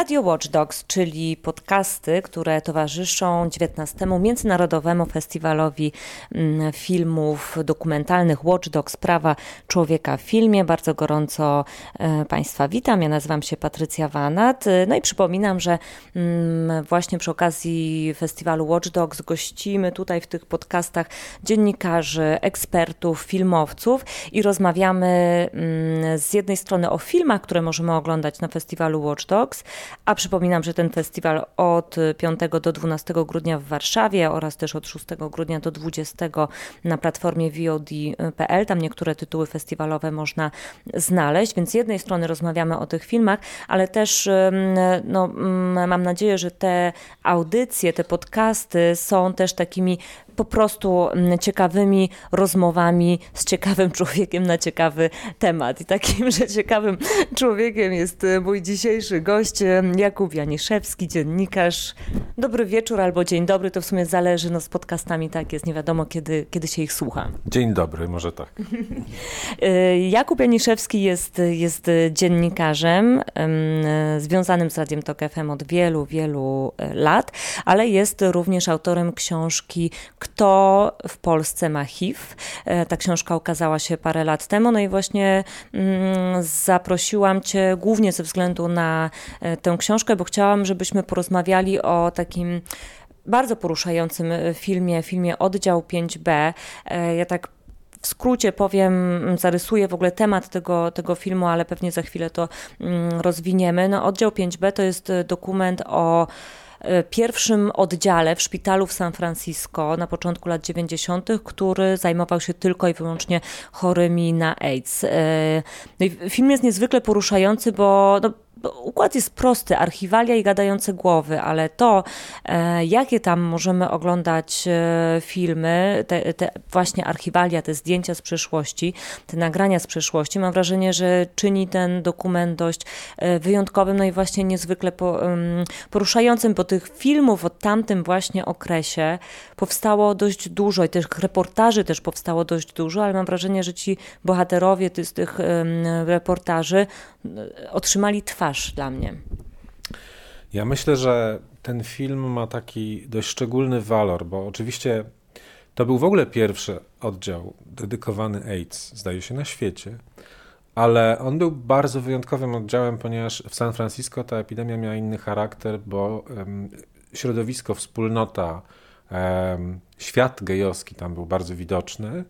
Radio Watch Dogs, czyli podcasty, które towarzyszą 19. Międzynarodowemu Festiwalowi mm, Filmów Dokumentalnych Watch Dogs Prawa Człowieka w Filmie. Bardzo gorąco e, Państwa witam. Ja nazywam się Patrycja Wanat. No i przypominam, że mm, właśnie przy okazji festiwalu Watch Dogs gościmy tutaj w tych podcastach dziennikarzy, ekspertów, filmowców i rozmawiamy mm, z jednej strony o filmach, które możemy oglądać na festiwalu Watch Dogs, a przypominam, że ten festiwal od 5 do 12 grudnia w Warszawie oraz też od 6 grudnia do 20 na platformie VOD.pl. Tam niektóre tytuły festiwalowe można znaleźć, więc z jednej strony rozmawiamy o tych filmach, ale też no, mam nadzieję, że te audycje, te podcasty są też takimi po prostu mm, ciekawymi rozmowami z ciekawym człowiekiem na ciekawy temat. I takim, że ciekawym człowiekiem jest e, mój dzisiejszy gość e, Jakub Janiszewski, dziennikarz. Dobry wieczór albo dzień dobry, to w sumie zależy, no z podcastami tak jest, nie wiadomo kiedy, kiedy się ich słucha. Dzień dobry, może tak. E, Jakub Janiszewski jest, jest dziennikarzem związanym z Radiem Tok FM od wielu, wielu lat, ale jest również autorem książki kto w Polsce ma HIV. E, ta książka ukazała się parę lat temu, no i właśnie mm, zaprosiłam Cię głównie ze względu na e, tę książkę, bo chciałam, żebyśmy porozmawiali o takim bardzo poruszającym filmie, filmie Oddział 5B. E, ja tak w skrócie powiem, zarysuję w ogóle temat tego, tego filmu, ale pewnie za chwilę to mm, rozwiniemy. No, Oddział 5B to jest dokument o E, pierwszym oddziale w szpitalu w San Francisco na początku lat 90., który zajmował się tylko i wyłącznie chorymi na AIDS. E, no film jest niezwykle poruszający, bo no, układ jest prosty, archiwalia i gadające głowy, ale to, e, jakie tam możemy oglądać e, filmy, te, te, właśnie archiwalia, te zdjęcia z przeszłości, te nagrania z przeszłości, mam wrażenie, że czyni ten dokument dość e, wyjątkowym, no i właśnie niezwykle poruszającym, bo tych filmów o tamtym właśnie okresie powstało dość dużo i tych reportaży też powstało dość dużo, ale mam wrażenie, że ci bohaterowie z tych reportaży otrzymali twarz twarz dla mnie. Ja myślę, że ten film ma taki dość szczególny walor, bo oczywiście to był w ogóle pierwszy oddział dedykowany AIDS, zdaje się, na świecie. Ale on był bardzo wyjątkowym oddziałem, ponieważ w San Francisco ta epidemia miała inny charakter, bo środowisko, wspólnota, świat gejowski tam był bardzo widoczny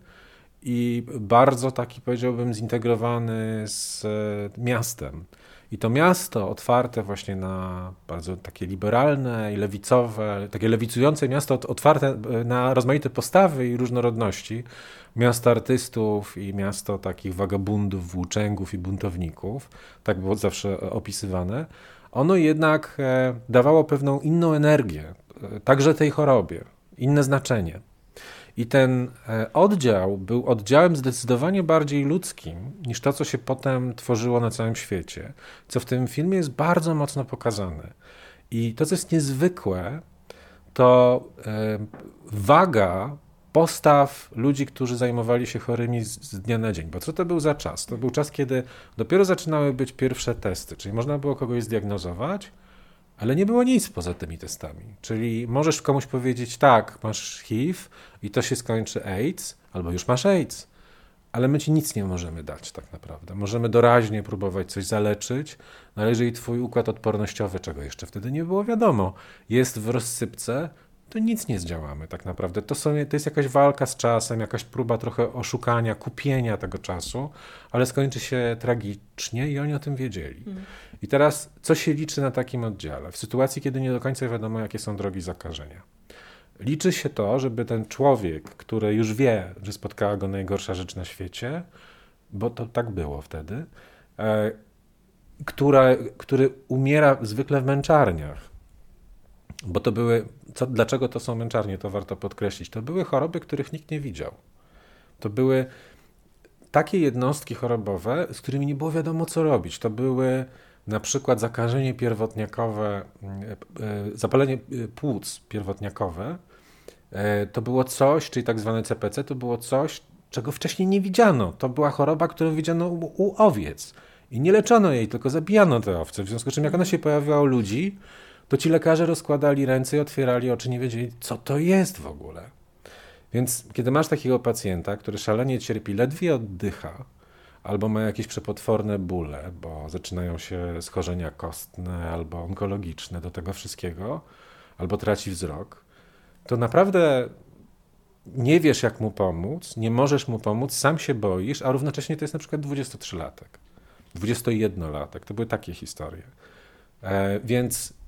i bardzo taki, powiedziałbym, zintegrowany z e, miastem. I to miasto otwarte właśnie na bardzo takie liberalne i lewicowe, takie lewicujące miasto otwarte na rozmaite postawy i różnorodności, miasto artystów i miasto takich wagabundów, włóczęgów i buntowników, tak było zawsze opisywane, ono jednak e, dawało pewną inną energię, e, także tej chorobie, inne znaczenie. I ten e, oddział był oddziałem zdecydowanie bardziej ludzkim niż to, co się potem tworzyło na całym świecie, co w tym filmie jest bardzo mocno pokazane. I to, co jest niezwykłe, to e, waga postaw ludzi, którzy zajmowali się chorymi z dnia na dzień. Bo co to był za czas? To był czas, kiedy dopiero zaczynały być pierwsze testy, czyli można było kogoś zdiagnozować, ale nie było nic poza tymi testami. Czyli możesz komuś powiedzieć, tak, masz HIV i to się skończy AIDS, albo już masz AIDS, ale my ci nic nie możemy dać tak naprawdę. Możemy doraźnie próbować coś zaleczyć, no ale jeżeli twój układ odpornościowy, czego jeszcze wtedy nie było wiadomo, jest w rozsypce, to nic nie zdziałamy tak naprawdę. To, są, to jest jakaś walka z czasem, jakaś próba trochę oszukania, kupienia tego czasu, ale skończy się tragicznie i oni o tym wiedzieli. Mm. I teraz, co się liczy na takim oddziale? W sytuacji, kiedy nie do końca wiadomo, jakie są drogi zakażenia. Liczy się to, żeby ten człowiek, który już wie, że spotkała go najgorsza rzecz na świecie, bo to tak było wtedy, e, która, który umiera zwykle w męczarniach. Bo to były, co, dlaczego to są męczarnie, to warto podkreślić. To były choroby, których nikt nie widział. To były takie jednostki chorobowe, z którymi nie było wiadomo, co robić. To były na przykład zakażenie pierwotniakowe, e, e, zapalenie e, płuc pierwotniakowe, to było coś, czyli tak zwane CPC, to było coś, czego wcześniej nie widziano. To była choroba, którą widziano u, u owiec. I nie leczono jej, tylko zabijano te owce. W związku z czym, jak ona się pojawiła u ludzi, to ci lekarze rozkładali ręce i otwierali oczy, nie wiedzieli, co to jest w ogóle. Więc kiedy masz takiego pacjenta, który szalenie cierpi, ledwie oddycha, albo ma jakieś przepotworne bóle, bo zaczynają się schorzenia kostne albo onkologiczne do tego wszystkiego, albo traci wzrok, to naprawdę nie wiesz, jak mu pomóc, nie możesz mu pomóc, sam się boisz, a równocześnie to jest na przykład 23-latek, 21-latek. To były takie historie. E, więc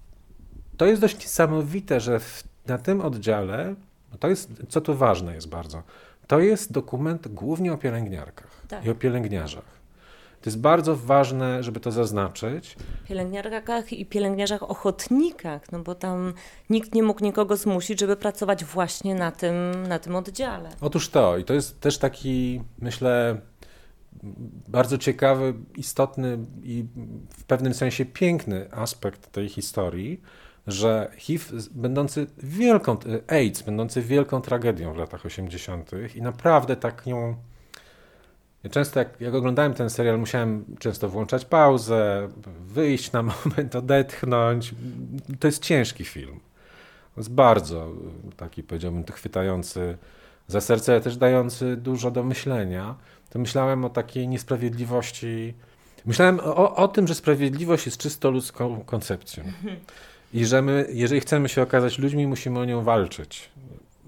to jest dość niesamowite, że w, na tym oddziale, to jest, co tu ważne jest bardzo, to jest dokument głównie o pielęgniarkach tak. i o pielęgniarzach. To jest bardzo ważne, żeby to zaznaczyć. Pielęgniarkach i pielęgniarzach ochotnikach, no bo tam nikt nie mógł nikogo zmusić, żeby pracować właśnie na tym, na tym oddziale. Otóż to, i to jest też taki, myślę, bardzo ciekawy, istotny i w pewnym sensie piękny aspekt tej historii, że HIV będący wielką, AIDS będący wielką tragedią w latach 80. i naprawdę tak nią ja często jak, jak oglądałem ten serial, musiałem często włączać pauzę, wyjść na moment, odetchnąć. To jest ciężki film. Jest bardzo taki, powiedziałbym, chwytający za serce, ale też dający dużo do myślenia. To myślałem o takiej niesprawiedliwości. Myślałem o, o tym, że sprawiedliwość jest czysto ludzką koncepcją. I że my, jeżeli chcemy się okazać ludźmi, musimy o nią walczyć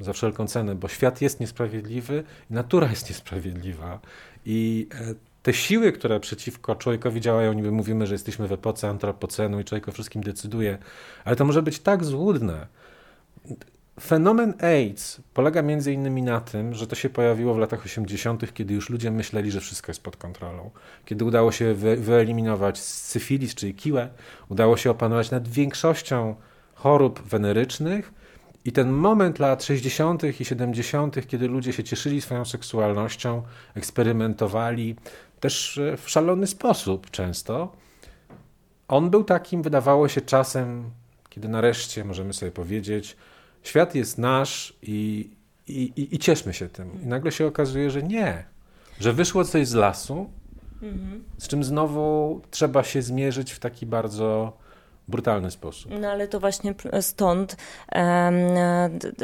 za wszelką cenę, bo świat jest niesprawiedliwy natura jest niesprawiedliwa. I e, te siły, które przeciwko człowiekowi działają, niby mówimy, że jesteśmy w epoce antropocenu i człowiek o wszystkim decyduje, ale to może być tak złudne. Fenomen AIDS polega między innymi na tym, że to się pojawiło w latach 80., kiedy już ludzie myśleli, że wszystko jest pod kontrolą. Kiedy udało się wy wyeliminować syfilis, czyli kiłę, udało się opanować nad większością chorób wenerycznych, i ten moment lat 60. i 70., kiedy ludzie się cieszyli swoją seksualnością, eksperymentowali też e, w szalony sposób często, on był takim, wydawało się, czasem, kiedy nareszcie możemy sobie powiedzieć, świat jest nasz i, i, i, i cieszmy się tym. I nagle się okazuje, że nie, że wyszło coś z lasu, mhm. z czym znowu trzeba się zmierzyć w taki bardzo brutalny sposób. No ale to właśnie stąd,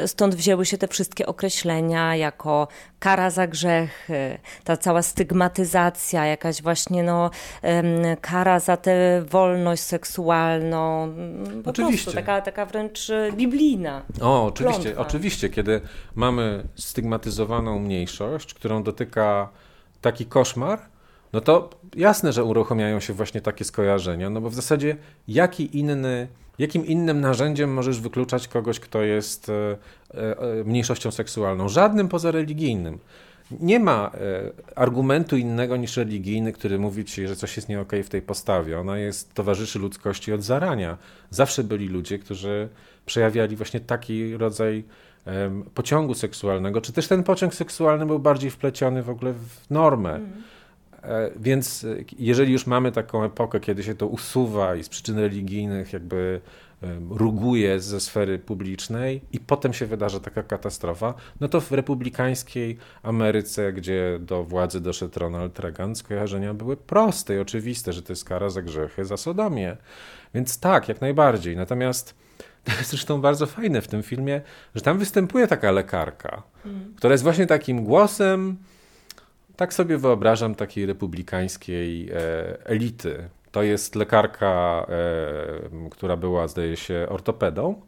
stąd wzięły się te wszystkie określenia jako kara za grzech, ta cała stygmatyzacja, jakaś właśnie no, kara za tę wolność seksualną. Po oczywiście. Prostu, taka, taka wręcz e, biblijna. O, oczywiście, klątwa. oczywiście, kiedy mamy stygmatyzowaną mniejszość, którą dotyka taki koszmar, no to jasne, że uruchamiają się właśnie takie skojarzenia, no bo w zasadzie jaki inny, jakim innym narzędziem możesz wykluczać kogoś, kto jest e, e, mniejszością seksualną? Żadnym poza religijnym. Nie ma e, argumentu innego niż religijny, który mówi ci, że coś jest nie okay w tej postawie. Ona jest towarzyszy ludzkości od zarania. Zawsze byli ludzie, którzy przejawiali właśnie taki rodzaj pociągu seksualnego, czy też ten pociąg seksualny był bardziej wpleciony w ogóle w normę. Mm. E, więc e, jeżeli już mamy taką epokę, kiedy się to usuwa i z przyczyn religijnych jakby ruguje ze sfery publicznej i potem się wydarza taka katastrofa, no to w republikańskiej Ameryce, gdzie do władzy doszedł Ronald Reagan, skojarzenia były proste i oczywiste, że to jest kara za grzechy, za sodomię. Więc tak, jak najbardziej. Natomiast to jest zresztą bardzo fajne w tym filmie, że tam występuje taka lekarka, mm. która jest właśnie takim głosem, tak sobie wyobrażam takiej republikańskiej e, elity. To jest lekarka, e, która była, zdaje się, ortopedą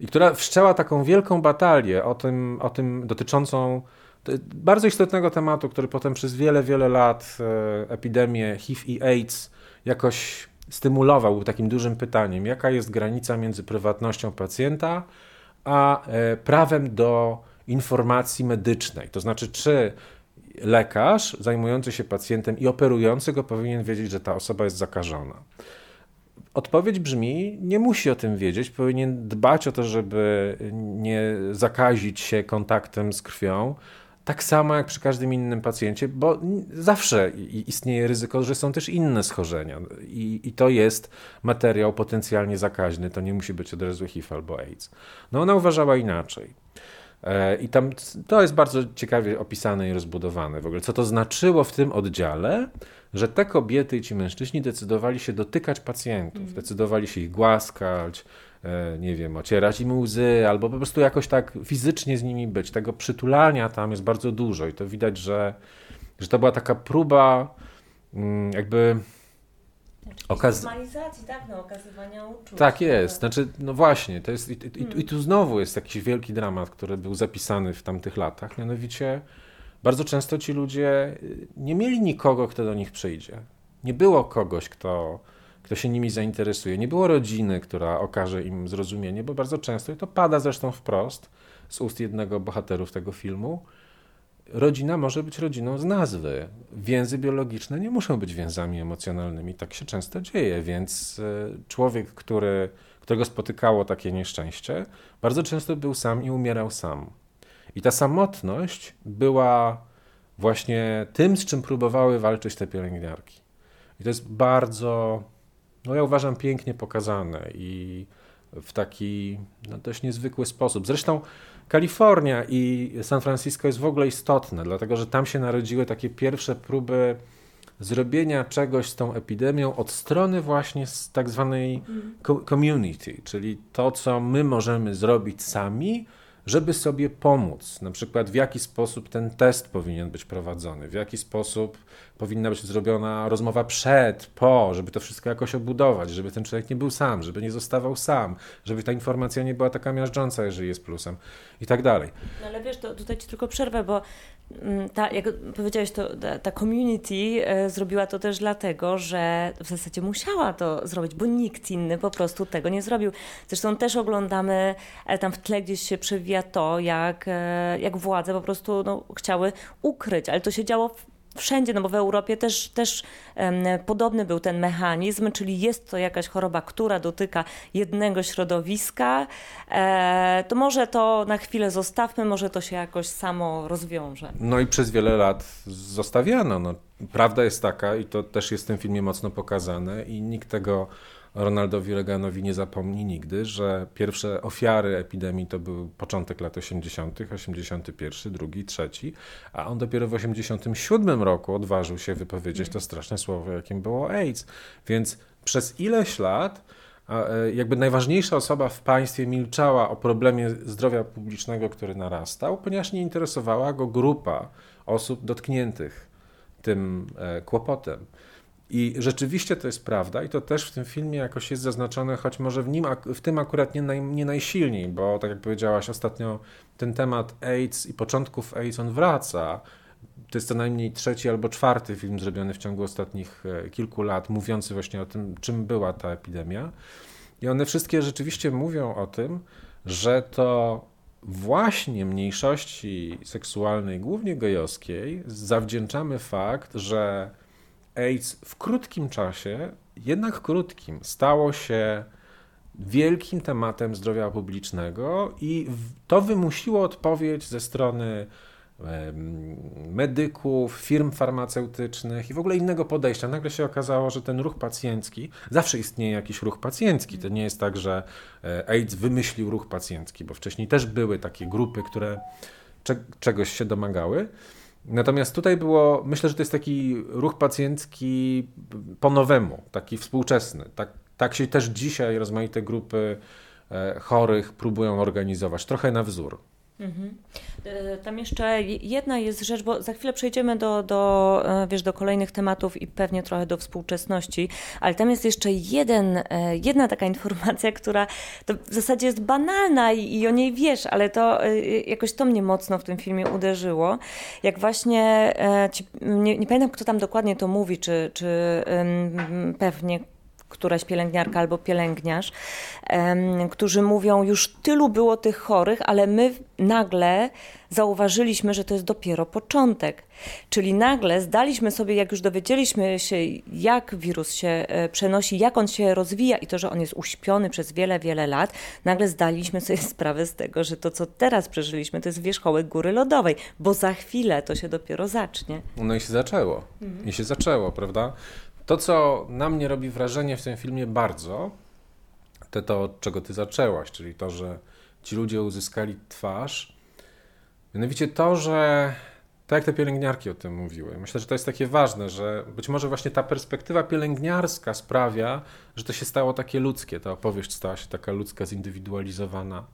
i która wszczęła taką wielką batalię o tym, o tym dotyczącą bardzo istotnego tematu, który potem przez wiele, wiele lat e, epidemię HIV i AIDS jakoś stymulował, był takim dużym pytaniem, jaka jest granica między prywatnością pacjenta a prawem do informacji medycznej. To znaczy, czy lekarz zajmujący się pacjentem i operujący go powinien wiedzieć, że ta osoba jest zakażona. Odpowiedź brzmi: nie musi o tym wiedzieć, powinien dbać o to, żeby nie zakazić się kontaktem z krwią. Tak samo jak przy każdym innym pacjencie, bo zawsze istnieje ryzyko, że są też inne schorzenia. I, I, to jest materiał potencjalnie zakaźny. To nie musi być od razu HIV albo AIDS. No ona uważała inaczej. E, I tam to jest bardzo ciekawie opisane i rozbudowane w ogóle. Co to znaczyło w tym oddziale, że te kobiety i ci mężczyźni decydowali się dotykać pacjentów, mm. decydowali się ich głaskać, e, nie wiem, ocierać im łzy, albo po prostu jakoś tak fizycznie z nimi być. Tego przytulania tam jest bardzo dużo i to widać, że, że to była taka próba mm, jakby Okaz... tak, no, okazywania uczuć. Tak jest, znaczy, no właśnie, to jest, i, i, i, tu znowu jest jakiś wielki dramat, który był zapisany w tamtych latach, mianowicie bardzo często ci ludzie y, nie mieli nikogo, kto do nich przyjdzie. Nie było kogoś, kto, kto się nimi zainteresuje. Nie było rodziny, która okaże im zrozumienie, bo bardzo często, i to pada zresztą wprost z ust jednego bohaterów tego filmu, rodzina może być rodziną z nazwy. Więzy biologiczne nie muszą być więzami emocjonalnymi. Tak się często dzieje, więc y, człowiek, który, którego spotykało takie nieszczęście, bardzo często był sam i umierał sam. I ta samotność była właśnie tym, z czym próbowały walczyć te pielęgniarki. I to jest bardzo, no ja uważam, pięknie pokazane i w taki no, dość niezwykły sposób. Zresztą Kalifornia i San Francisco jest w ogóle istotne, dlatego że tam się narodziły takie pierwsze próby zrobienia czegoś z tą epidemią od strony właśnie z tak zwanej community, czyli to, co my możemy zrobić sami, żeby sobie pomóc. Na przykład w jaki sposób ten test powinien być prowadzony, w jaki sposób powinna być zrobiona rozmowa przed, po, żeby to wszystko jakoś obudować, żeby ten człowiek nie był sam, żeby nie zostawał sam, żeby ta informacja nie była taka miażdżąca, jeżeli jest plusem i tak dalej. No ale wiesz, to tutaj ci tylko przerwę, bo mm, ta, jak powiedziałeś, to ta, ta community e, zrobiła to też dlatego, że w zasadzie musiała to zrobić, bo nikt inny po prostu tego nie zrobił. Zresztą też oglądamy, e, tam w tle gdzieś się przewija to, jak, e, jak władze po prostu no, chciały ukryć, ale to się działo w wszędzie, no bo w Europie też, też podobny był ten mechanizm, czyli jest to jakaś choroba, która dotyka jednego środowiska, e, to może to na chwilę zostawmy, może to się jakoś samo rozwiąże. No i przez wiele lat zostawiano. No, prawda jest taka, i to też jest w tym filmie mocno pokazane, i nikt tego Ronaldowi Reaganowi nie zapomni nigdy, że pierwsze ofiary epidemii to był początek lat 80., 81, drugi, trzeci, a on dopiero w 87 roku odważył się wypowiedzieć to straszne słowo, jakim było AIDS. Więc przez ileś lat e, jakby najważniejsza osoba w państwie milczała o problemie zdrowia publicznego, który narastał, ponieważ nie interesowała go grupa osób dotkniętych tym e, kłopotem. I rzeczywiście to jest prawda, i to też w tym filmie jakoś jest zaznaczone, choć może w, nim, w tym akurat nie, naj, nie najsilniej, bo tak jak powiedziałaś ostatnio, ten temat AIDS i początków AIDS on wraca. To jest co najmniej trzeci albo czwarty film zrobiony w ciągu ostatnich e, kilku lat, mówiący właśnie o tym, czym była ta epidemia. I one wszystkie rzeczywiście mówią o tym, że to właśnie mniejszości seksualnej, głównie gejowskiej, zawdzięczamy fakt, że AIDS w krótkim czasie, jednak krótkim, stało się wielkim tematem zdrowia publicznego i to wymusiło odpowiedź ze strony medyków, firm farmaceutycznych i w ogóle innego podejścia. Nagle się okazało, że ten ruch pacjencki, zawsze istnieje jakiś ruch pacjencki. To nie jest tak, że e, AIDS wymyślił ruch pacjencki, bo wcześniej też były takie grupy, które czegoś się domagały. Natomiast tutaj było, myślę, że to jest taki ruch pacjencki po nowemu, taki współczesny. Tak, tak się też dzisiaj rozmaite grupy e, chorych próbują organizować, trochę na wzór. Mhm. E, tam jeszcze jedna jest rzecz, bo za chwilę przejdziemy do, do, e, wiesz, do kolejnych tematów i pewnie trochę do współczesności, ale tam jest jeszcze jeden, e, jedna taka informacja, która w zasadzie jest banalna i, i, o niej wiesz, ale to jakoś to mnie mocno w tym filmie uderzyło. Jak właśnie, ci, nie, nie pamiętam kto tam dokładnie to mówi, czy, czy pewnie któraś pielęgniarka albo pielęgniarz, którzy mówią, już tylu było tych chorych, ale my nagle zauważyliśmy, że to jest dopiero początek. Czyli nagle zdaliśmy sobie, jak już dowiedzieliśmy się, jak wirus się e, przenosi, jak on się rozwija i to, że on jest uśpiony przez wiele, wiele lat, nagle zdaliśmy sobie sprawę z tego, że to, co teraz przeżyliśmy, to jest wierzchołek góry lodowej, bo za chwilę to się dopiero zacznie. No i się zaczęło. Mhm. I się zaczęło, prawda? To, co na mnie robi wrażenie w tym filmie bardzo, to to, od czego ty zaczęłaś, czyli to, że ci ludzie uzyskali twarz. Mianowicie to, że Tak jak te pielęgniarki o tym mówiły. Myślę, że to jest takie ważne, że być może właśnie ta perspektywa pielęgniarska sprawia, że to się stało takie ludzkie, ta opowieść stała się taka ludzka, zindywidualizowana.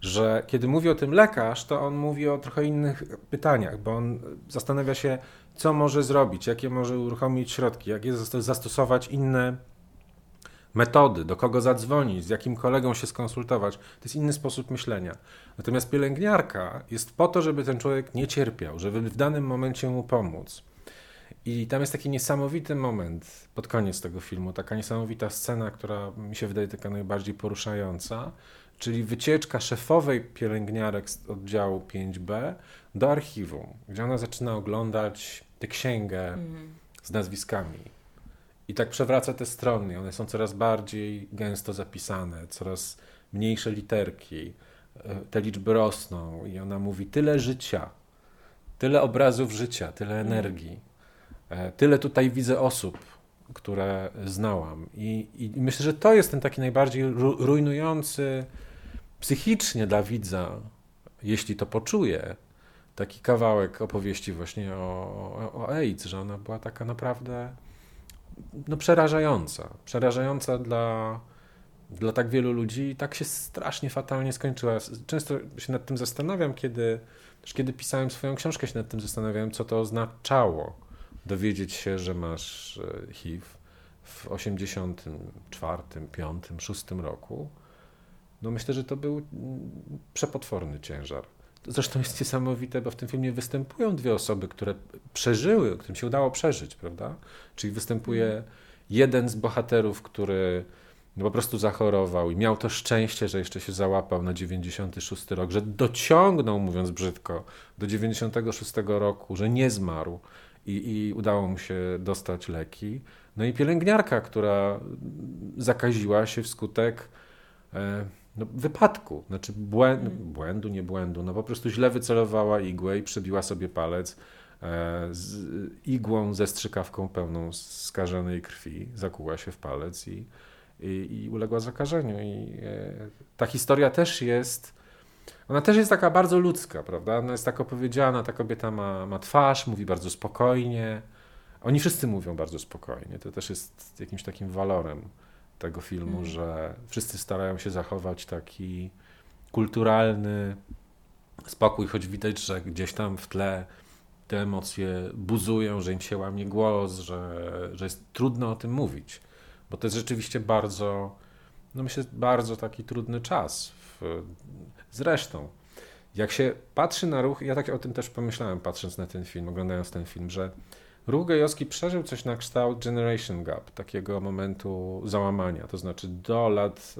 Że kiedy mówi o tym lekarz, to on mówi o trochę innych pytaniach, bo on zastanawia się, co może zrobić, jakie może uruchomić środki, jakie zastosować inne metody, do kogo zadzwonić, z jakim kolegą się skonsultować. To jest inny sposób myślenia. Natomiast pielęgniarka jest po to, żeby ten człowiek nie cierpiał, żeby w danym momencie mu pomóc. I tam jest taki niesamowity moment pod koniec tego filmu, taka niesamowita scena, która mi się wydaje taka najbardziej poruszająca, czyli wycieczka szefowej pielęgniarek z oddziału 5B do archiwum, gdzie ona zaczyna oglądać tę księgę mm. z nazwiskami i tak przewraca te strony. One są coraz bardziej gęsto zapisane, coraz mniejsze literki. E, te liczby rosną i ona mówi tyle życia, tyle obrazów życia, tyle mm. energii. E, tyle tutaj widzę osób, które znałam. I, I, myślę, że to jest ten taki najbardziej rujnujący psychicznie dla widza, jeśli to poczuje, taki kawałek opowieści właśnie o, o, AIDS, że ona była taka naprawdę no, przerażająca. Przerażająca dla, dla tak wielu ludzi i tak się strasznie fatalnie skończyła. Często się nad tym zastanawiam, kiedy, kiedy pisałem swoją książkę, się nad tym zastanawiałem, co to oznaczało dowiedzieć się, że masz e, HIV w 84, 5, 6 roku. No myślę, że to był mm, przepotworny ciężar. Zresztą jest niesamowite, bo w tym filmie występują dwie osoby, które przeżyły, którym się udało przeżyć, prawda? Czyli występuje mhm. jeden z bohaterów, który no po prostu zachorował i miał to szczęście, że jeszcze się załapał na 96 rok, że dociągnął, mówiąc brzydko, do 96 roku, że nie zmarł i, i udało mu się dostać leki. No i pielęgniarka, która zakaziła się wskutek e, no, wypadku, znaczy błędu, mm. błędu, nie błędu, no po prostu źle wycelowała igłę i przebiła sobie palec e, z igłą ze strzykawką pełną skażonej krwi, zakuła się w palec i, i, i uległa zakażeniu. I e, ta historia też jest, ona też jest taka bardzo ludzka, prawda? Ona jest tak opowiedziana, ta kobieta ma, ma twarz, mówi bardzo spokojnie. Oni wszyscy mówią bardzo spokojnie, to też jest jakimś takim walorem tego filmu, mm. że wszyscy starają się zachować taki kulturalny spokój, choć widać, że gdzieś tam w tle te emocje buzują, że im się łamie głos, że, że jest trudno o tym mówić, bo to jest rzeczywiście bardzo, no myślę, bardzo taki trudny czas. W, zresztą, jak się patrzy na ruch, ja tak o tym też pomyślałem, patrząc na ten film, oglądając ten film, że Ruch gejowski przeżył coś na kształt generation gap, takiego momentu załamania, to znaczy do lat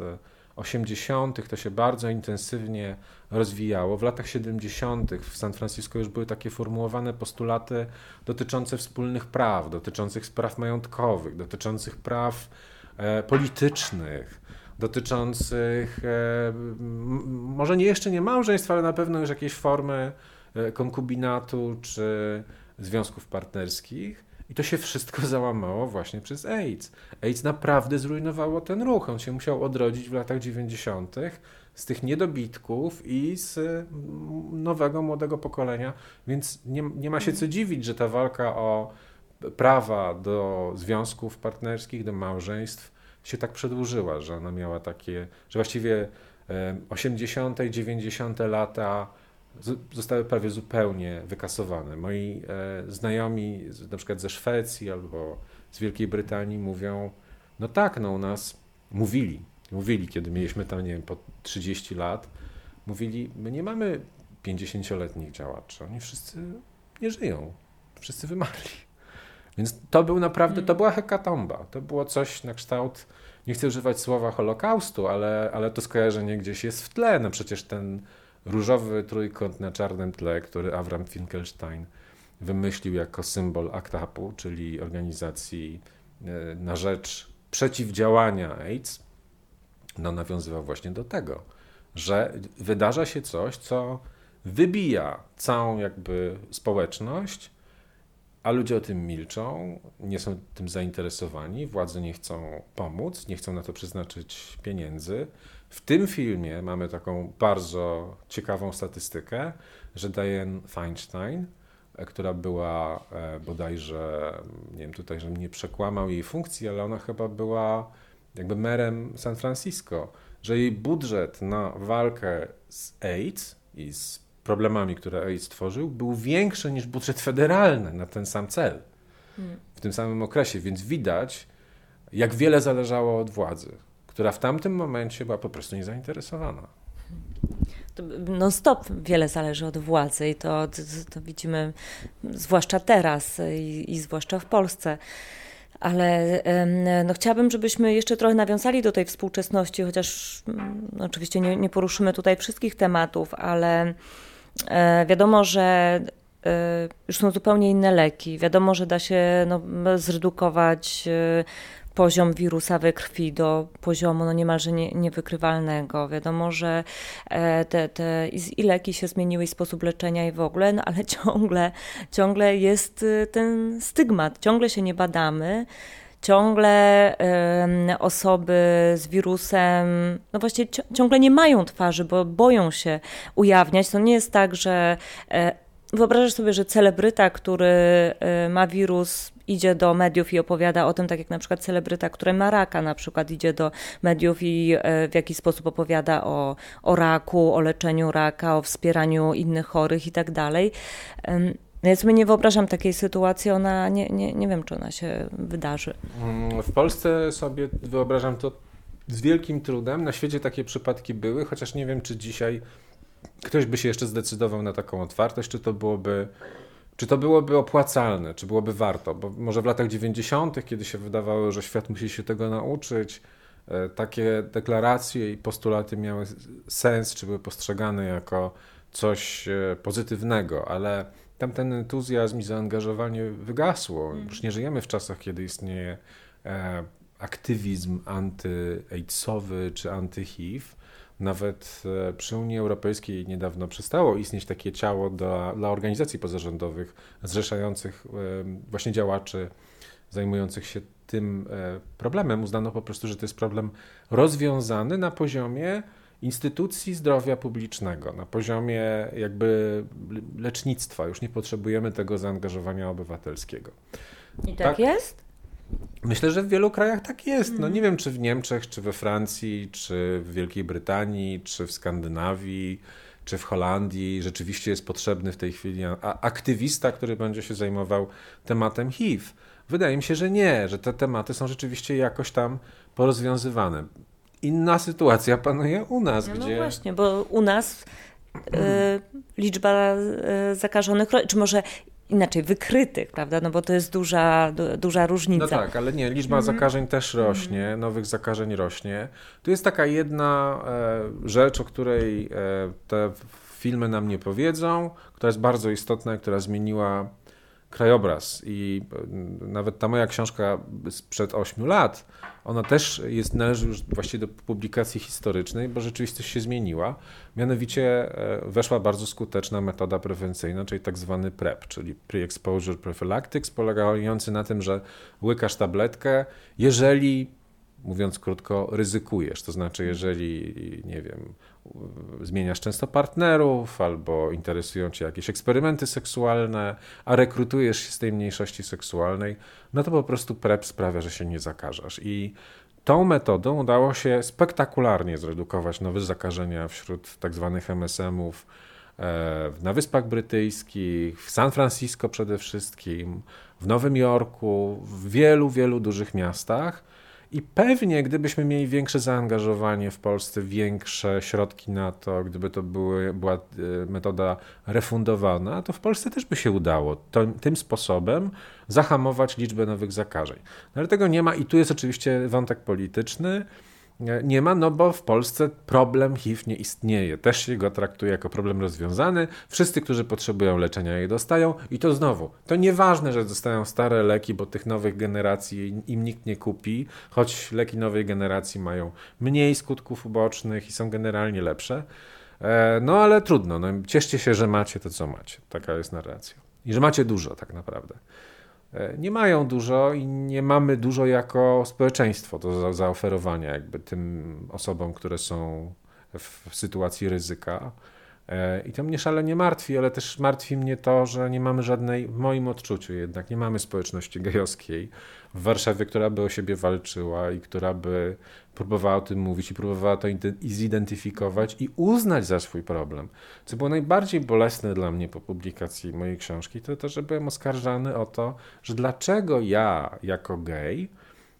80. E, to się bardzo intensywnie rozwijało. W latach 70. w San Francisco już były takie formułowane postulaty dotyczące wspólnych praw, dotyczących spraw majątkowych, dotyczących praw e, politycznych, dotyczących e, może nie jeszcze nie małżeństwa, ale na pewno już jakiejś formy e, konkubinatu czy związków partnerskich i to się wszystko załamało właśnie przez AIDS. AIDS naprawdę zrujnowało ten ruch. On się musiał odrodzić w latach 90. z tych niedobitków i z mm, nowego, młodego pokolenia, więc nie, nie ma się co dziwić, że ta walka o prawa do związków partnerskich, do małżeństw się tak przedłużyła, że ona miała takie, że właściwie 80., 90. lata zostały prawie zupełnie wykasowane. Moi e, znajomi, na przykład ze Szwecji albo z Wielkiej Brytanii, mówią: No tak, no u nas mówili, mówili, kiedy mieliśmy tam, nie wiem, po 30 lat, mówili: My nie mamy 50-letnich działaczy, oni wszyscy nie żyją, wszyscy wymarli. Więc to był naprawdę, to była hekatomba. To było coś na kształt, nie chcę używać słowa Holokaustu, ale, ale to skojarzenie gdzieś jest w tle. No przecież ten różowy trójkąt na czarnym tle, który Avram Finkelstein wymyślił jako symbol ACT-UP-u, czyli organizacji e, na rzecz przeciwdziałania AIDS, no nawiązywał właśnie do tego, że wydarza się coś, co wybija całą jakby społeczność, a ludzie o tym milczą, nie są tym zainteresowani, władze nie chcą pomóc, nie chcą na to przeznaczyć pieniędzy, w tym filmie mamy taką bardzo ciekawą statystykę, że Diane Feinstein która była bodajże, nie wiem tutaj, żebym nie przekłamał jej funkcji, ale ona chyba była jakby merem San Francisco, że jej budżet na walkę z AIDS i z problemami, które AIDS tworzył, był większy niż budżet federalny na ten sam cel hmm. w tym samym okresie, więc widać, jak wiele zależało od władzy, która w tamtym momencie była po prostu niezainteresowana. No stop wiele zależy od władzy i to, to, to widzimy zwłaszcza teraz i, i zwłaszcza w Polsce. Ale no, chciałabym, żebyśmy jeszcze trochę nawiązali do tej współczesności, chociaż no, oczywiście nie, nie poruszymy tutaj wszystkich tematów, ale wiadomo, że e, już są zupełnie inne leki. Wiadomo, że da się no, zredukować e, poziom wirusa we krwi do poziomu no niemalże nie, niewykrywalnego. Wiadomo, że e, te, te i leki się zmieniły, i sposób leczenia i w ogóle, no ale ciągle, ciągle jest ten stygmat, ciągle się nie badamy ciągle osoby z wirusem, no właściwie ciągle nie mają twarzy, bo boją się ujawniać. To nie jest tak, że y, wyobrażasz sobie, że celebryta, który y, ma wirus, idzie do mediów i opowiada o tym, tak jak na przykład celebryta, który ma raka, na przykład idzie do mediów i e, w jakiś sposób opowiada o, o raku, o leczeniu raka, o wspieraniu innych chorych i tak dalej. No ja sobie nie wyobrażam takiej sytuacji, ona nie, nie, nie wiem, czy ona się wydarzy. Mm, w Polsce sobie wyobrażam to z wielkim trudem. Na świecie takie przypadki były, chociaż nie wiem, czy dzisiaj ktoś by się jeszcze zdecydował na taką otwartość, czy to byłoby czy to byłoby opłacalne, czy byłoby warto? Bo może w latach 90., kiedy się wydawało, że świat musi się tego nauczyć, e, takie deklaracje i postulaty miały sens, czy były postrzegane jako coś e, pozytywnego, ale tam ten entuzjazm i zaangażowanie wygasło. Mm. Już nie żyjemy w czasach, kiedy istnieje e, aktywizm anty-AIDSowy czy anty-HIV nawet e, przy Unii Europejskiej niedawno przestało istnieć takie ciało dla, dla organizacji pozarządowych zrzeszających e, właśnie działaczy zajmujących się tym problemem. Uznano po prostu, że to jest problem rozwiązany na poziomie instytucji zdrowia publicznego, na poziomie jakby lecznictwa. Już nie potrzebujemy tego zaangażowania obywatelskiego. I tak, tak jest? Myślę, że w wielu krajach tak jest. No mhm. nie wiem, czy w Niemczech, czy we Francji, czy w Wielkiej Brytanii, czy w Skandynawii, czy w Holandii rzeczywiście jest potrzebny w tej chwili aktywista, który będzie się zajmował tematem HIV. Wydaje mi się, że nie, że te tematy są rzeczywiście jakoś tam porozwiązywane. Inna sytuacja panuje u nas, no, gdzie... No właśnie, bo u nas y, liczba y, zakażonych, czy może inaczej wykrytych, prawda? No bo to jest duża, duża różnica. No tak, ale nie, liczba mm. zakażeń też rośnie, mm. nowych zakażeń rośnie. Tu jest taka jedna e, rzecz, o której e, te filmy nam nie powiedzą, która jest bardzo istotna, która zmieniła krajobraz. I e, nawet ta moja książka sprzed 8 lat, ona też jest, należy już właściwie do publikacji historycznej, bo rzeczywistość się zmieniła. Mianowicie e, weszła bardzo skuteczna metoda prewencyjna, czyli tak zwany PrEP, czyli Pre-Exposure Prophylaxis, polegający na tym, że łykasz tabletkę, jeżeli mówiąc krótko, ryzykujesz. To znaczy, jeżeli, nie wiem, zmieniasz często partnerów, albo interesują cię jakieś eksperymenty seksualne, a rekrutujesz się z tej mniejszości seksualnej, no to po prostu PrEP sprawia, że się nie zakażasz. I tą metodą udało się spektakularnie zredukować nowe zakażenia wśród tak zwanych MSM-ów e, na Wyspach Brytyjskich, w San Francisco przede wszystkim, w Nowym Jorku, w wielu, wielu dużych miastach. I pewnie, gdybyśmy mieli większe zaangażowanie w Polsce, większe środki na to, gdyby to były, była e, metoda refundowana, to w Polsce też by się udało to, tym sposobem zahamować liczbę nowych zakażeń. No, ale tego nie ma i tu jest oczywiście wątek polityczny nie ma, no bo w Polsce problem HIV nie istnieje. Też się go traktuje jako problem rozwiązany. Wszyscy, którzy potrzebują leczenia, je dostają. I to znowu, to nieważne, że dostają stare leki, bo tych nowych generacji im nikt nie kupi, choć leki nowej generacji mają mniej skutków ubocznych i są generalnie lepsze. E, no ale trudno, no, cieszcie się, że macie to, co macie. Taka jest narracja. I że macie dużo tak naprawdę. E, nie mają dużo i nie mamy dużo jako społeczeństwo do zaoferowania jakby tym osobom, które są w sytuacji ryzyka. E, I to mnie szalenie martwi, ale też martwi mnie to, że nie mamy żadnej, w moim odczuciu jednak, nie mamy społeczności gejowskiej w Warszawie, która by o siebie walczyła i która by próbowała o tym mówić i próbowała to zidentyfikować i uznać za swój problem. Co było najbardziej bolesne dla mnie po publikacji mojej książki, to to, że byłem oskarżany o to, że dlaczego ja jako gej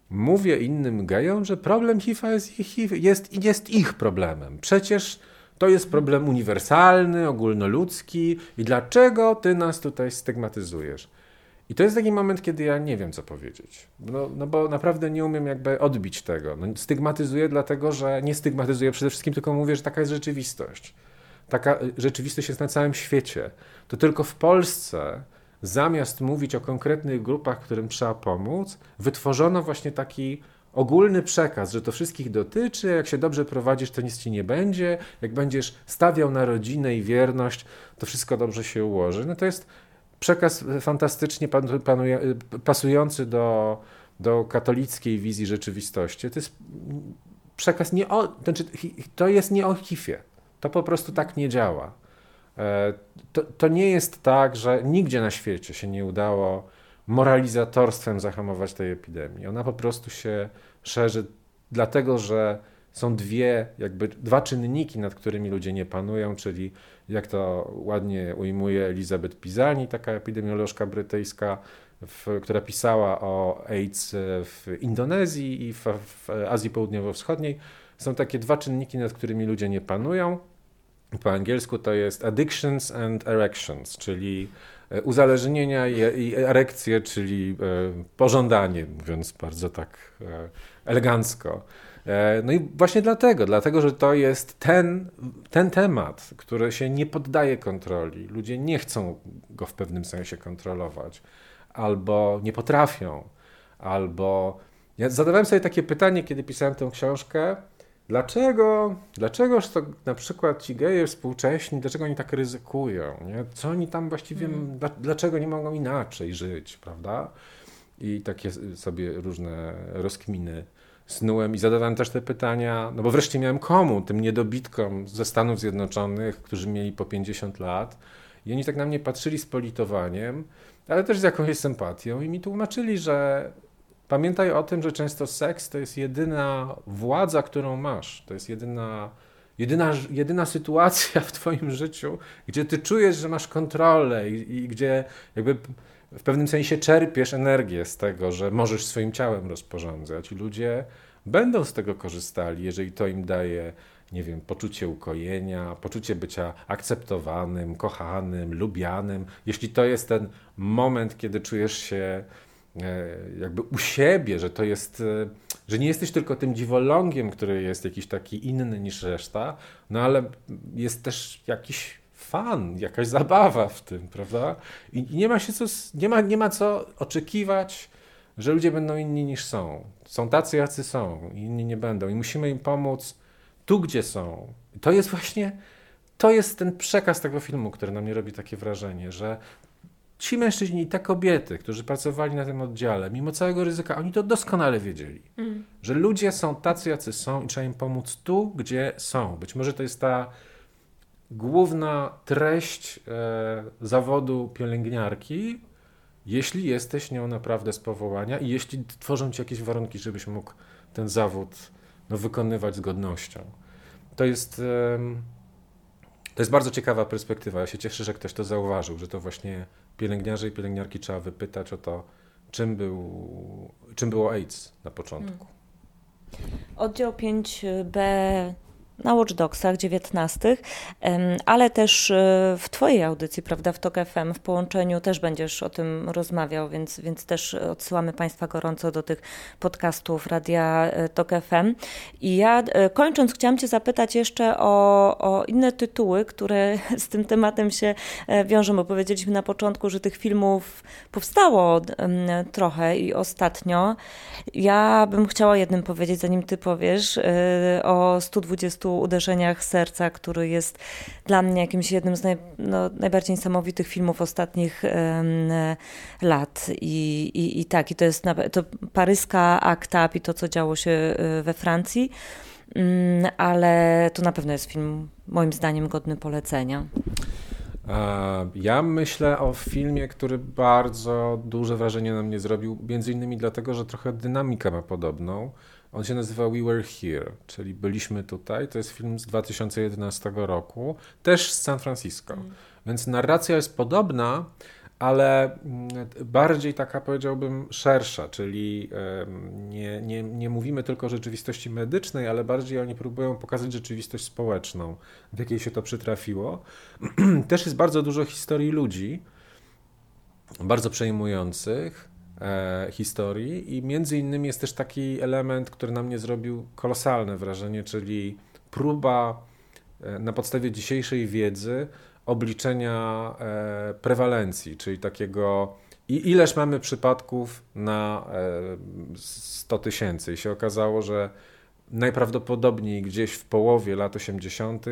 mówię innym gejom, że problem HIV jest, jest, jest ich problemem. Przecież to jest problem uniwersalny, ogólnoludzki i dlaczego ty nas tutaj stygmatyzujesz? I to jest taki moment, kiedy ja nie wiem, co powiedzieć. No, no bo naprawdę nie umiem jakby odbić tego. No, stygmatyzuję dlatego, że nie stygmatyzuję przede wszystkim, tylko mówię, że taka jest rzeczywistość. Taka y, rzeczywistość jest na całym świecie. To tylko w Polsce, zamiast mówić o konkretnych grupach, którym trzeba pomóc, wytworzono właśnie taki ogólny przekaz, że to wszystkich dotyczy, jak się dobrze prowadzisz, to nic ci nie będzie, jak będziesz stawiał na rodzinę i wierność, to wszystko dobrze się ułoży. No to jest przekaz fantastycznie panuje, pasujący do, do katolickiej wizji rzeczywistości. To jest przekaz nie o, znaczy, to jest nie o hifie. To po prostu tak nie działa. E, to, to nie jest tak, że nigdzie na świecie się nie udało moralizatorstwem zahamować tej epidemii. Ona po prostu się szerzy, dlatego że są dwie, jakby dwa czynniki, nad którymi ludzie nie panują, czyli jak to ładnie ujmuje Elizabeth Pisani, taka epidemiolożka brytyjska, w, która pisała o AIDS w Indonezji i w, w Azji Południowo-Wschodniej. Są takie dwa czynniki, nad którymi ludzie nie panują. Po angielsku to jest addictions and erections, czyli e, uzależnienia i erekcje, czyli e, pożądanie, mówiąc bardzo tak e, elegancko. No i właśnie dlatego, dlatego, że to jest ten, ten temat, który się nie poddaje kontroli. Ludzie nie chcą go w pewnym sensie kontrolować, albo nie potrafią, albo. Ja zadawałem sobie takie pytanie, kiedy pisałem tę książkę Dlaczego, dlaczegoż to na przykład ci geje współcześni, dlaczego oni tak ryzykują? Nie? Co oni tam właściwie, mm. dlaczego nie mogą inaczej żyć, prawda? I takie sobie różne rozkminy snułem i zadawałem też te pytania, no bo wreszcie miałem komu, tym niedobitkom ze Stanów Zjednoczonych, którzy mieli po 50 lat i oni tak na mnie patrzyli z politowaniem, ale też z jakąś sympatią i mi tłumaczyli, że Pamiętaj o tym, że często seks to jest jedyna władza, którą masz. To jest jedyna, jedyna, jedyna sytuacja w Twoim życiu, gdzie Ty czujesz, że masz kontrolę i, i gdzie jakby w pewnym sensie czerpiesz energię z tego, że możesz swoim ciałem rozporządzać ludzie będą z tego korzystali, jeżeli to im daje, nie wiem, poczucie ukojenia, poczucie bycia akceptowanym, kochanym, lubianym. Jeśli to jest ten moment, kiedy czujesz się E, jakby u siebie, że to jest, e, że nie jesteś tylko tym dziwolągiem, który jest jakiś taki inny niż reszta, no ale jest też jakiś fan, jakaś zabawa w tym, prawda? I nie ma się co, nie ma, nie ma co oczekiwać, że ludzie będą inni niż są. Są tacy, jacy są, inni nie będą i musimy im pomóc tu, gdzie są. I to jest właśnie, to jest ten przekaz tego filmu, który na mnie robi takie wrażenie, że ci mężczyźni i te kobiety, którzy pracowali na tym oddziale, mimo całego ryzyka, oni to doskonale wiedzieli, mm. że ludzie są tacy, jacy są i trzeba im pomóc tu, gdzie są. Być może to jest ta główna treść e, zawodu pielęgniarki, jeśli jesteś nią naprawdę z powołania i jeśli tworzą ci jakieś warunki, żebyś mógł ten zawód no, wykonywać z godnością. To jest, e, to jest bardzo ciekawa perspektywa. Ja się cieszę, że ktoś to zauważył, że to właśnie pielęgniarze i pielęgniarki trzeba wypytać o to, czym, był, czym było AIDS na początku. Hmm. Oddział 5B na Watchdogsach 19, ale też e, w Twojej audycji, prawda, w TOK FM, w połączeniu też będziesz o tym rozmawiał, więc, więc też odsyłamy Państwa gorąco do tych podcastów Radia e, TOK FM. I ja e, kończąc chciałam Cię zapytać jeszcze o, o inne tytuły, które z tym tematem się wiążą, bo powiedzieliśmy na początku, że tych filmów powstało trochę i ostatnio. Ja bym chciała jednym powiedzieć, zanim Ty powiesz, o 120 uderzeniach serca, który jest dla mnie jakimś jednym z naj, no, najbardziej niesamowitych filmów ostatnich lat. I, i, I tak, i to jest to paryska akta i to, co działo się e, we Francji. mm, ale to na pewno jest film moim zdaniem godny polecenia. Ja myślę o filmie, który bardzo duże wrażenie na mnie zrobił, między innymi dlatego, że trochę dynamikę ma podobną. On się nazywa We Were Here, czyli Byliśmy Tutaj. To jest film z 2011 roku, też z San Francisco. Mm. Więc narracja jest podobna, ale mm, bardziej taka powiedziałbym szersza, czyli nie, nie, nie mówimy tylko o rzeczywistości medycznej, ale bardziej oni próbują pokazać rzeczywistość społeczną, w jakiej się to przytrafiło. Też jest bardzo dużo historii ludzi, bardzo przejmujących historii i między innymi jest też taki element, który na mnie zrobił kolosalne wrażenie, czyli próba e, na podstawie dzisiejszej wiedzy obliczenia e, prewalencji, czyli takiego i ileż mamy przypadków na 100 e, tysięcy. I się okazało, że najprawdopodobniej gdzieś w połowie lat 80.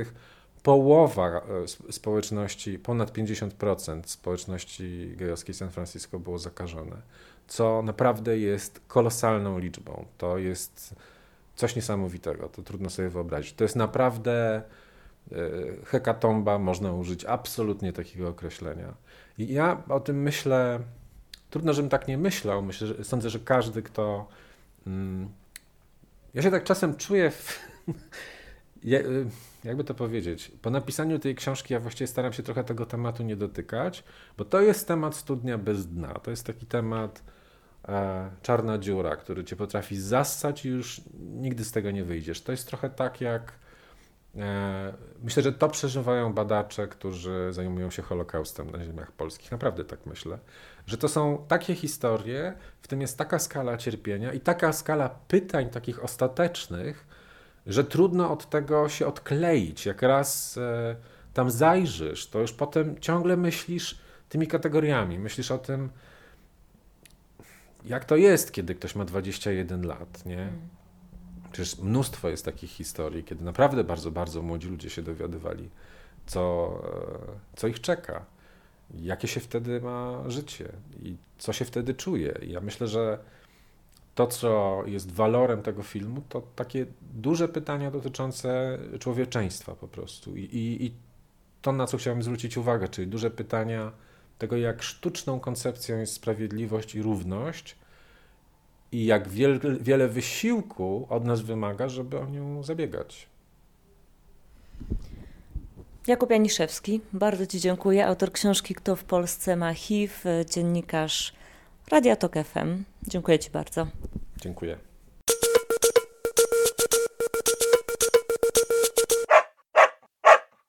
połowa e, społeczności, ponad 50% społeczności gejowskiej San Francisco było zakażone, co naprawdę jest kolosalną liczbą. To jest coś niesamowitego, to trudno sobie wyobrazić. To jest naprawdę E, hekatomba, można użyć absolutnie takiego określenia. I ja o tym myślę, trudno, żebym tak nie myślał. Myślę, że, sądzę, że każdy, kto. Mm, ja się tak czasem czuję. W, e, jakby to powiedzieć? Po napisaniu tej książki ja właściwie staram się trochę tego tematu nie dotykać, bo to jest temat studnia bez dna. To jest taki temat czarna dziura, który cię potrafi zassać i już nigdy z tego nie wyjdziesz. To jest trochę tak jak E, myślę, że to przeżywają badacze, którzy zajmują się Holokaustem na ziemiach polskich. Naprawdę tak myślę, że to są takie historie, w tym jest taka skala cierpienia i taka skala pytań takich ostatecznych, że trudno od tego się odkleić. Jak raz e, tam zajrzysz, to już potem ciągle myślisz tymi kategoriami. Myślisz o tym, jak to jest, kiedy ktoś ma 21 lat, nie? Mm. Przecież mnóstwo jest takich historii, kiedy naprawdę bardzo, bardzo młodzi ludzie się dowiadywali, co, e, co ich czeka, jakie się wtedy ma życie i co się wtedy czuje. I ja myślę, że to, co jest walorem tego filmu, to takie duże pytania dotyczące człowieczeństwa po prostu. I, i, i to, na co chciałem zwrócić uwagę, czyli duże pytania tego, jak sztuczną koncepcją jest sprawiedliwość i równość, i jak wiele, wiele wysiłku od nas wymaga, żeby o nią zabiegać. Jakub Janiszewski, bardzo Ci dziękuję. Autor książki Kto w Polsce ma HIV, dziennikarz Radia Tok FM. Dziękuję Ci bardzo. Dziękuję.